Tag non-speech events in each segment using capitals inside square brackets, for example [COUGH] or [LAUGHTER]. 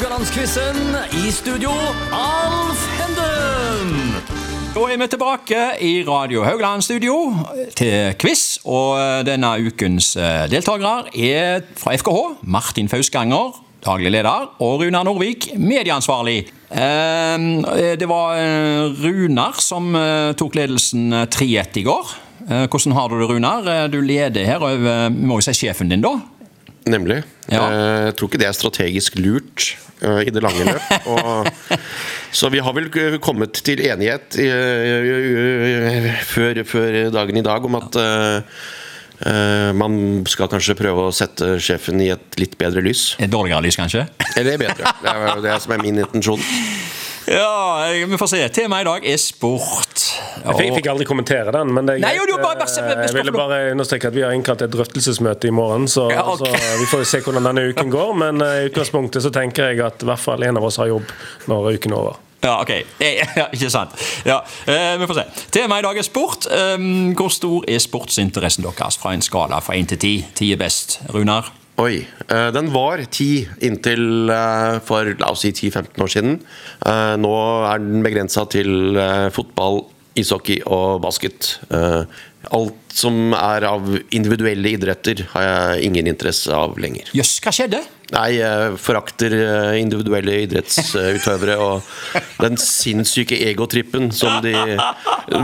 Haugalandsquizen. I studio, Alf Henden. Da er vi tilbake i Radio Haugland studio til quiz. Og denne ukens eh, deltakere er fra FKH Martin Fausganger, daglig leder, og Runar Norvik, medieansvarlig. Eh, Det var eh, Runar som eh, tok ledelsen 3-1 i går. Eh, Hvordan har du det, Runar? Eh, Du leder her over må jo si sjefen din, da. Nemlig. Ja. Eh, Jeg tror ikke det er strategisk lurt eh, i det lange løp. [LAUGHS] Og, så vi har vel kommet til enighet eh, før, før dagen i dag om at eh, eh, man skal kanskje prøve å sette sjefen i et litt bedre lys. Et dårligere lys, kanskje? Eller bedre. Det er det som er min intensjon. [LAUGHS] Ja, vi får se. Temaet i dag er sport. Jeg fikk, fikk aldri kommentere den, men Nei, jo, bare- bare- bare- bare- Jeg ville bare understreke at vi har innkalt et drøftelsesmøte i morgen, så, Ja, okay. så vi får se hvordan denne uken går. Men eh, i utgangspunktet så tenker jeg at i hvert fall en av oss har jobb når uken er over. Ja, ok. Eh, [LAUGHS] Ja, ikke sant. Ja, eh, vi får se. Temaet i dag er sport. Um, hvor stor er sportsinteressen deres fra en skala fra 1 til 10? 10 er best. Runar? Oi. eh, Den var 10 inntil eh, for la oss si 10-15 år siden. Eh, Nå er den begrensa til fotball, ishockey og basket. Alt som er av individuelle idretter, har jeg ingen interesse av lenger. Jøss, hva skjedde? Nei, jeg forakter eh, individuelle idrettsutøvere og den sinnssyke egotrippen som de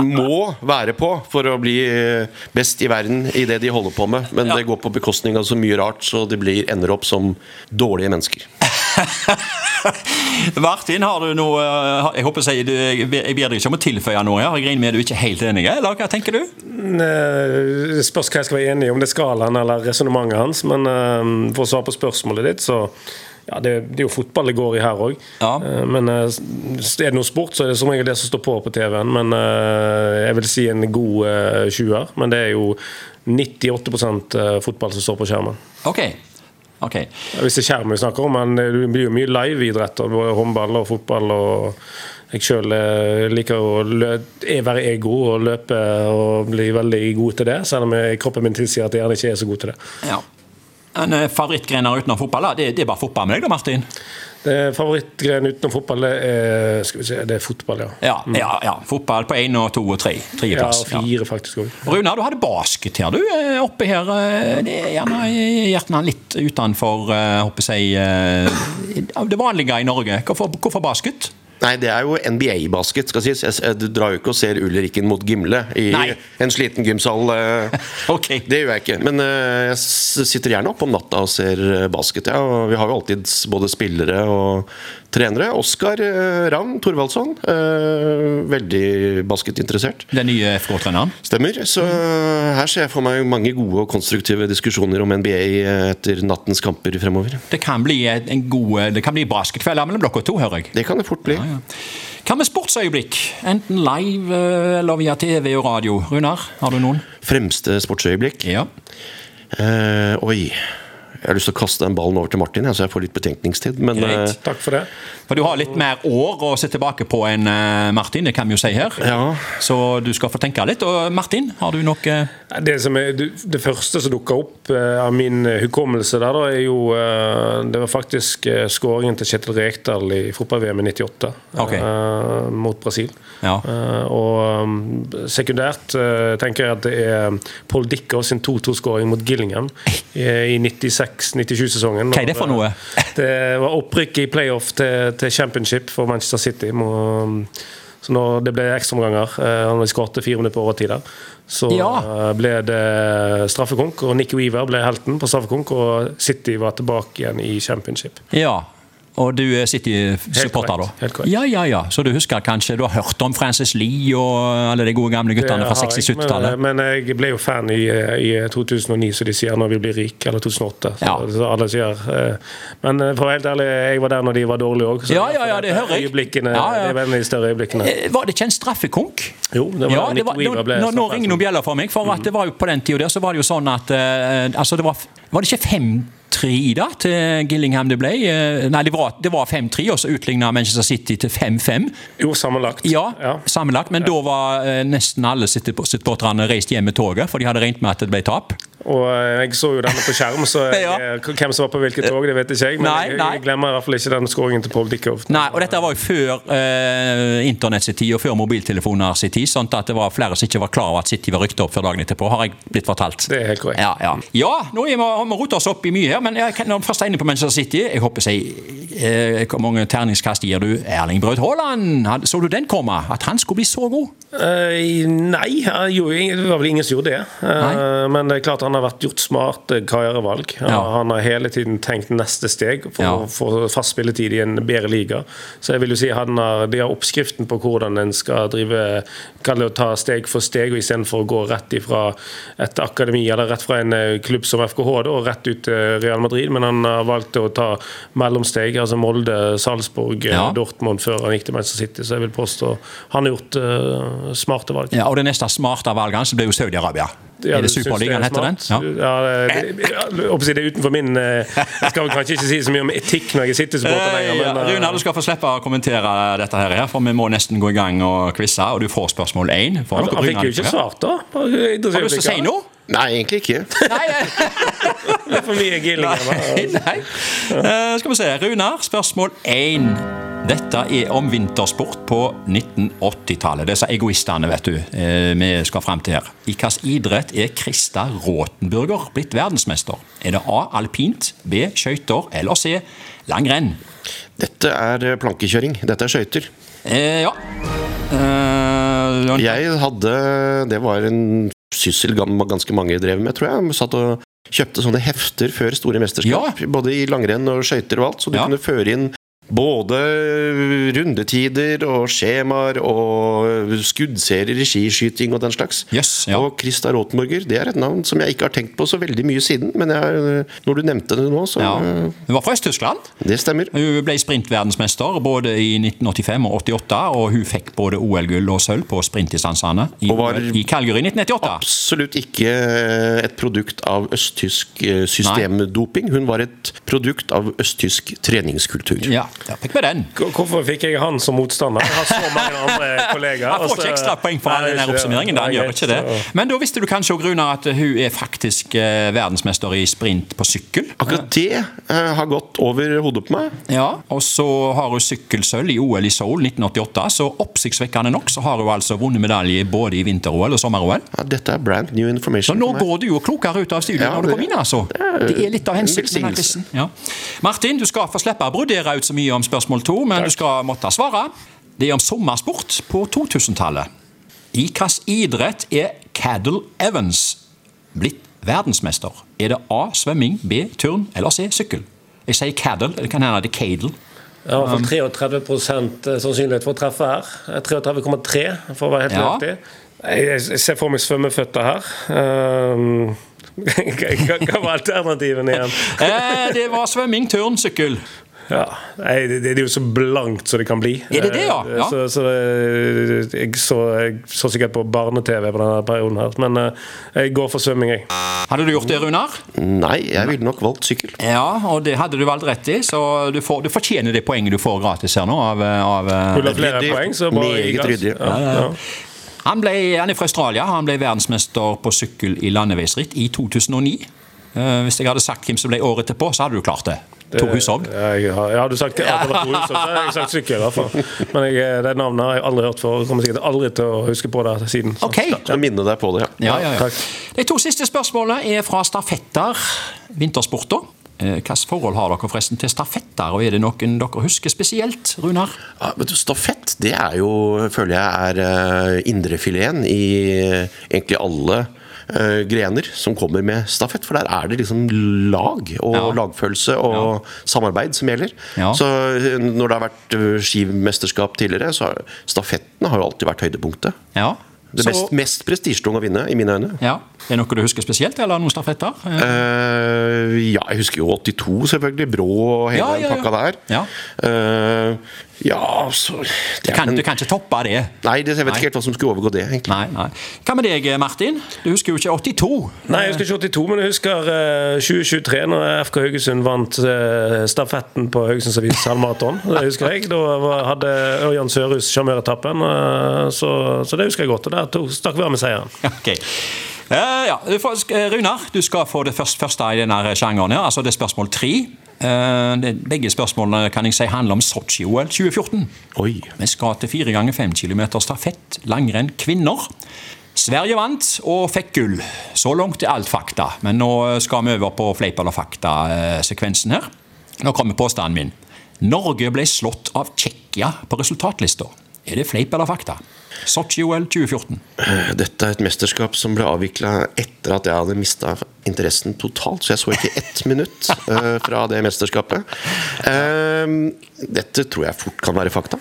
må være på for å bli eh, best i verden i det de holder på med. Men det går på bekostning av så mye rart, så de blir, ender opp som dårlige mennesker. [LAUGHS] Martin, har du noe eh, Jeg håper jeg sier jeg ber deg ikke om å tilføye noe her. Jeg regner med du ikke er helt enig, eller hva tenker du? Det spørs hva jeg skal være enig i, om det er skalaen eller resonnementet hans. Men eh, for å svare på spørsmålet ditt, så ja, det, det er jo fotball det går i her òg. Ja. Men eh, er det noe sport, så er det som regel det som står på på TV-en. Men jeg vil si en god 20-er. Men det er jo 98 eh, fotball som står på skjermen. Ok. Ok. Hvis det er skjerm vi snakker om, men det blir jo mye liveidretter. Både håndball og fotball. og Jeg sjøl liker å være ego og løpe og bli veldig god til det. Selv om kroppen min tilsier at jeg gjerne ikke er så god til det. Ja. En eh, favorittgrener utenom fotball. Det, det er bare fotball med deg, da, Martin? Favorittgren utenom fotball er, skal vi se, det er fotball, ja. Ja, ja, ja. Fotball på én og to og tre. Ja, Tredjeplass. og fire faktisk òg. Runar, du hadde basket her, du. eh, Oppe her. eh, Det er gjerne hjertene litt utenfor håper jeg, det vanlige i Norge. Hvorfor, hvorfor basket? Nei, det er jo NBA-basket, skal sies. Jeg, jeg, du drar jo ikke og ser Ulrikken mot Gimle i Nei. en sliten gymsal. [LAUGHS] okay. Det gjør jeg ikke. Men eh, jeg sitter gjerne oppe om natta og ser eh, basket. Ja. Og vi har jo alltid både spillere og trenere. Oskar eh, Ravn Thorvaldsson. eh, veldig basketinteressert. Den nye FK-treneren? Stemmer. Så eh, her ser jeg for meg mange gode og konstruktive diskusjoner om NBA etter nattens kamper fremover. Det kan bli en god Det kan bli basketkvelder mellom klokka to, hører jeg. Det kan det fort bli. Ja. Hva med sportsøyeblikk? Enten live eller via TV og radio. Runar, har du noen? Fremste sportsøyeblikk? Ja. Eh, oi. Jeg har lyst til å kaste den ballen over til Martin, så jeg får litt betenkningstid. Men Greit. eh, Takk for det. For du har litt mer år å se tilbake på enn eh, Martin, det kan vi jo si her. Ja. Så du skal få tenke litt. Og Martin, har du noe Det, som er, det første som dukka opp eh, av min hukommelse der, da, er jo Det var faktisk skåringen til Kjetil Rekdal i fotball-VM i 98 Ok. eh, mot Brasil. Ja. Og um, sekundært tenker jeg at det er Paul Dickov sin 2-2-skåring mot Gillingham i i 96-97-sesongen. Hva er det for noe? [LAUGHS] Det var opprykk i playoff til, til championship for Manchester City. Må, så når det ble ekstraomganger, eh, han skåret fire minutter på overtid der, så Ja. eh, ble det straffekonk, og Nicky Weaver ble helten på straffekonk, og City var tilbake igjen i championship. Ja. Og du er City-supporter, da? helt korrekt. Ja, ja, ja. Så du husker kanskje Du har hørt om Francis Lee og alle de gode gamle guttene fra har jeg, 60-70-tallet? Men, men jeg ble jo fan i, i 2009, så de sier når vi blir rike, eller 2008. Så, Ja. så alle sier eh, Men eh, for å være helt ærlig, jeg var der når de var dårlige òg. Ja, ja, ja, det hører jeg. Øyeblikkene, Ja, ja. Det vel de større øyeblikkene. Eh, Var det ikke en straffekonk? Jo, det var Ja, det var, Weaver ble nå, nå ringer noen bjeller for meg, for at det var jo på den tida der så var det jo sånn at eh, altså det var, var det ikke 5-3 da til Gillingham det ble? Eh, nei, det var, var 5-3, og så utligna Manchester City til 5-5. Jo, sammenlagt. Ja, sammenlagt, men da var eh, nesten alle supporterne reist hjem med toget, for de hadde regnet med at det ble tap. Og eh, jeg så jo denne på skjerm, så [LAUGHS] Ja. hvem som var på hvilket tog, det vet ikke jeg. Men Nei, jeg, jeg glemmer i hvert fall ikke den skåringen til Paul Dickhoff. Nei, og dette var jo før eh, internett sin tid og før mobiltelefoner sin tid, sånn at det var flere som ikke var klar over at City var rykta opp før dagen etterpå, har jeg blitt fortalt. Det er helt korrekt. Ja, ja. ja nå vi, har vi rota oss opp i mye her, men jeg, når vi først er inne på Manchester City Jeg håper jeg, eh, Hvor mange terningskast gir du Erling Braut Haaland? Så du den komme? At han skulle bli så god? Uh, nei, han det var vel ingen som gjorde det. Uh, men det er klart han har vært gjort smart karrierevalg. Ja. Han har hele tiden tenkt neste steg for Ja. å få fast spilletid i en bedre liga. Så jeg vil jo si han har, de har oppskriften på hvordan en skal drive kan det ta steg for steg, og istedenfor å gå rett ifra et akademi eller rett fra en klubb som FKH da, og rett ut til Real Madrid. Men han har valgt å ta mellomsteg, altså Molde, Salzburg, eh, Ja. Dortmund, før han gikk til Manchester City. Så jeg vil påstå han har gjort uh, smarte valg. Ja, og det neste smarte valget hans ble jo Saudi-Arabia. Ja, er det Superligaen er heter den? Ja. Ja, det, [LAUGHS] det, er utenfor min eh, Jeg skal kanskje ikke si så mye om etikk når jeg sitter City-supporter Eh, lenger, ja, men eh, Runar, du skal få slippe å kommentere dette her, for vi må nesten gå i gang og quize, og du får spørsmål én. Han, fikk jo ikke svart, da. Har du lyst til å si noe? Nei, egentlig ikke. Nei, [LAUGHS] Det er for mye gillinger. nei. nei. Uh, skal vi se. Runar, spørsmål én. Dette er om vintersport på 1980-tallet. Disse egoistene, vet du, eh, vi skal fram til her. I hvilken idrett er Krista Råtenburger blitt verdensmester? Er det A. alpint, B. skøyter eller C. langrenn? Dette er eh, plankekjøring. Dette er skøyter. Eh, ja. Eh, Jeg hadde Det var en syssel ganske mange drev med, tror jeg. Satt og kjøpte sånne hefter før store mesterskap. Både i langrenn og skøyter og alt. Så du Ja. kunne føre inn både rundetider og skjemaer og skuddserier i skiskyting og den slags. Yes, ja. Og Krista Rotenborger, det er et navn som jeg ikke har tenkt på så veldig mye siden. Men jeg, når du nevnte det nå, så ja. Hun var fra Øst-Tyskland. Det stemmer. Hun ble sprintverdensmester både i 1985 og 88, og hun fikk både OL-gull og sølv på sprintdistansene i, i Calgary i 1998. Absolutt ikke et produkt av østtysk eh, systemdoping. Hun var et produkt av østtysk treningskultur. Ja, ja, fikk med den. Hvorfor fikk jeg han som motstander? Jeg har så mange andre kollegaer. [LAUGHS] Han får altså- ikke ekstra poeng for all den er oppsummeringen. Han gjør ikke det. Men da visste du kanskje også, Runar, at hun er faktisk eh, verdensmester i sprint på sykkel. Akkurat det eh, har gått over hodet på meg. Ja, Og så har hun sykkelsølv i OL i Seoul 1988. Så oppsiktsvekkende nok så har hun altså vunnet medalje både i vinter-OL og sommer-OL. Ja, dette er brand new Så information. nå for meg. går du jo klokere ut av studiet Ja, når du kommer kom inn, altså. Det er litt av en hensikten med quizen. Ja. Martin, du skal få slippe å brodere ut så mye om spørsmål to, men du skal måtte svare. Det er om sommersport på 2000-tallet. I hvilken idrett er Cadel Evans blitt verdensmester? Er det A. svømming, B. turn eller C. sykkel? Jeg sier Cadel, det kan hende det er Cadel. Jeg har i 33 sannsynlighet for å treffe her. 33,3 for å være helt Ja. nøyaktig. Jeg ser for meg svømmeføtter her. Um, [LAUGHS] hva hva var alternativene igjen? [LAUGHS] Eh, det var svømming, turn, sykkel. Ja, nei, det, det er jo så blankt som det kan bli. Er det det, ja? Eh, Ja. Så, så det, jeg, så, jeg så sikkert på barne-TV på denne perioden her. Men eh, jeg går for svømming, jeg. Hadde du gjort det, Runar? Nei, jeg ville nok valgt sykkel. Ja, og det hadde du valgt rett i, så du, får, du fortjener det poenget du får gratis her nå. av, av Vil du ha flere Ryddig. poeng, så bare gi gass. Ja, Ja, ja. han, ble, han er fra Australia, han ble verdensmester på sykkel i landeveisritt i 2009. Eh, hvis jeg hadde sagt hvem som ble året etterpå, så hadde du klart det. Tor Hushovd. Ja, jeg har, ja, du sagt, at det var to hus, så har jeg sagt sykkel, i hvert fall. Men jeg, det navnet har jeg aldri hørt før. Jeg Kommer sikkert aldri til å huske på det siden. Så. Ok. Jeg minner deg på det, ja. Ja, ja, ja. takk. De to siste spørsmålene er fra stafetter. Vintersporter. Eh, Hvilket forhold har dere forresten til stafetter, og er det noen dere husker spesielt, Runar? Ja, vet du, Stafett det er jo, føler jeg, er uh, indrefileten i eh, egentlig alle eh, grener som kommer med stafett. For der er det liksom lag og Ja. lagfølelse og samarbeid som gjelder. Ja. Så eh, når det har vært eh, skimesterskap tidligere, så har stafettene har jo alltid vært høydepunktet. Ja. Det Så- mest, mest prestisjetunge å vinne, i mine øyne. ja. Er det noe du husker spesielt, eller noen stafetter? Eh, ja, jeg husker jo 82, selvfølgelig. Brå og hele Ja, ja, ja. den pakka der. Ja. Eh, ja, altså det Du kan, du kan ikke toppe det. Nei, det, jeg vet ikke helt hva som skulle overgå det, egentlig. Nei, nei. Hva med deg, Martin? Du husker jo ikke 82. Nei, jeg husker ikke 82, men jeg husker eh, 2023, når FK Haugesund vant eh, stafetten på Haugesunds Avis halvmaraton. Det husker jeg. Da hadde Ørjan Sørhus sjarmøretappen, eh, så, så det husker jeg godt. Og der tok- stakk vi av med seieren. [LAUGHS] Okay. Eh, ja, du får, sk- Runar, du skal få det første, første i denne sjangeren. Ja. altså Det er spørsmål tre. Eh, begge spørsmålene kan jeg si handler om Sotsji-OL 2014. Oi. Vi skal til 4 ganger 5 km stafett, langrenn kvinner. Sverige vant og fikk gull. Så langt er alt fakta. Men nå skal vi over på fleip eller fakta-sekvensen her. Nå kommer påstanden min. Norge ble slått av Tsjekkia på resultatlista. Er det fleip eller fakta? Sotsji-OL 2014. Dette er et mesterskap som ble avvikla etter at jeg hadde mista interessen totalt, så jeg så ikke ett minutt eh, fra det mesterskapet. Eh, dette tror jeg fort kan være fakta.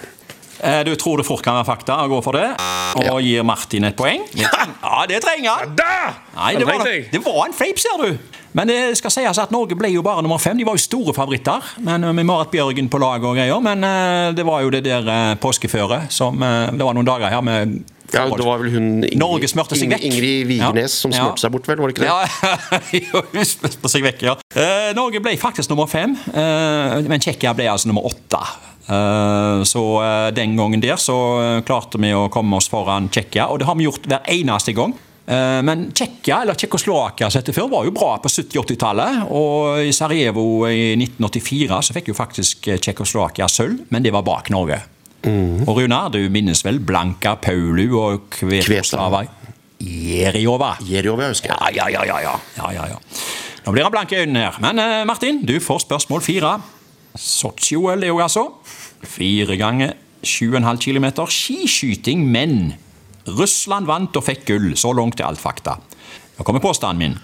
Eh, Du tror det fort kan være fakta og går for det, og gir Martin et poeng? Ja, [LAUGHS] det trenger han! Da! Nei, det var, det var en fleip, ser du. Men det skal sies at Norge ble jo bare nummer fem. De var jo store favoritter. Men eh, Med Marit Bjørgen på laget og greier. Men eh, det var jo det der eh, påskeføret som Det var noen dager her med Ja, Det var vel hun Ingrid, Norge smørte seg vekk. Ingrid Vigernes Ja. som Ja. smurte seg bort, vel? Var det ikke det? Ja, [LAUGHS] jo, hun smurte seg vekk, ja. Eh, Norge ble faktisk nummer fem, eh, men Tsjekkia ble altså nummer åtte. Eh, så eh, den gangen der så eh, klarte vi å komme oss foran Tsjekkia, og det har vi gjort hver eneste gang. Men Tsjekkia, eller Tsjekkoslovakia som før, var jo bra på 70-80-tallet. Og i Sarajevo i 1984 så fikk jo faktisk Tsjekkoslovakia sølv, men det var bak Norge. Og Runar, du minnes vel Blanka Paulu og Kvetoslava Jerjova. Jerjov, husker. Ja, ja, ja, ja, ja. ja, ja, ja. Nå blir han blank i øynene her. Men Martin, du får spørsmål fire. Sotsji-OL er jo altså fire ganger 7,5 km skiskyting men Russland vant og fikk gull. Så langt er alt fakta. Nå kommer påstanden min.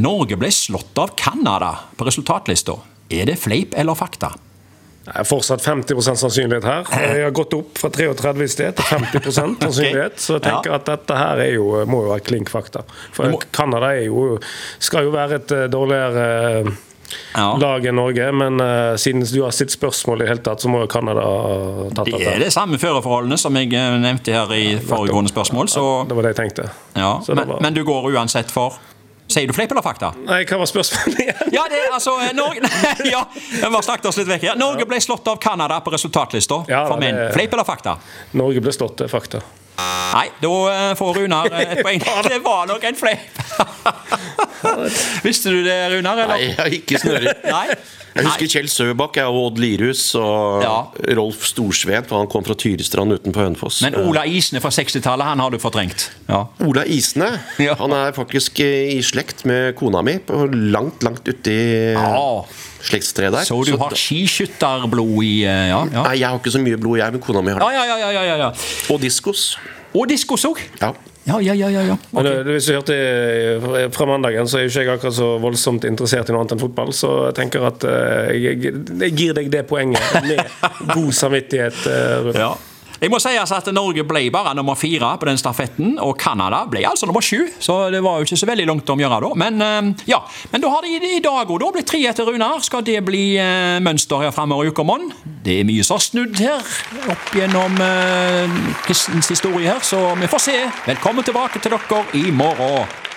Norge ble slått av Canada på resultatlista. Er det fleip eller fakta? Det er fortsatt 50% sannsynlighet her. Jeg har gått opp fra 33 i sted til 50% [LAUGHS] sannsynlighet. Så jeg tenker at dette her er jo, må jo være klink fakta. For Canada er jo, skal jo være et eh, dårligere eh, Ja. lag enn Norge, men uh, siden du har sitt spørsmål i det hele tatt, så må jo Canada ha tatt Det dette. er det samme føreforholdene som jeg eh, nevnte her i foregående spørsmål. Så, Det var det jeg tenkte. ja. Det men, var- men du går uansett for Sier du fleip eller fakta? Nei, hva var spørsmålet igjen? [LAUGHS] Ja, det er altså Norge Norge [LAUGHS] Ja, vi har snakket oss litt vekk her. Norge ble slått av Canada på resultatlista Ja, for det- Fleip eller fakta? Norge ble slått, det er fakta. Nei, da eh, får Runar eh, et poeng. [LAUGHS] Det var nok en fleip. [LAUGHS] Visste du det, Runar? Nei, jeg har ikke snøring. [LAUGHS] Jeg husker Kjell Søbakk og Odd Lirhus og Ja. Rolf Storsveen, for han kom fra Tyristrand utenfor Hønefoss. Men Ola Isne fra 60-tallet, han har du fortrengt. Ja. Ola Isne han er faktisk eh, i slekt med kona mi, langt, langt ute i Ja. slektstreet der. Så du har skiskytterblod i eh, Ja, ja. Nei, jeg har ikke så mye blod, jeg, men kona mi har det. Ja, ja, ja, ja, ja, ja. Og diskos. Og diskos òg. Ja. Ja, ja, ja. ja, ja. Men Hvis du hørte eh, fra mandagen, så er jo ikke jeg akkurat så voldsomt interessert i noe annet enn fotball. Så jeg tenker at eh, jeg, jeg, jeg gir deg det poenget med god samvittighet. eh, Rune. Ja. Jeg må si altså at Norge ble bare nummer fire på den stafetten, og Canada ble altså nummer sju. Så det var jo ikke så veldig langt å gjøre da. Men eh, ja, men da har de i dag òg blitt tre etter Runar. Skal det bli eh, mønster her framover i Ukermonn? Det er mye som har snudd her opp gjennom uh, kristens historie her, så vi får se. Velkommen tilbake til dere i morgen.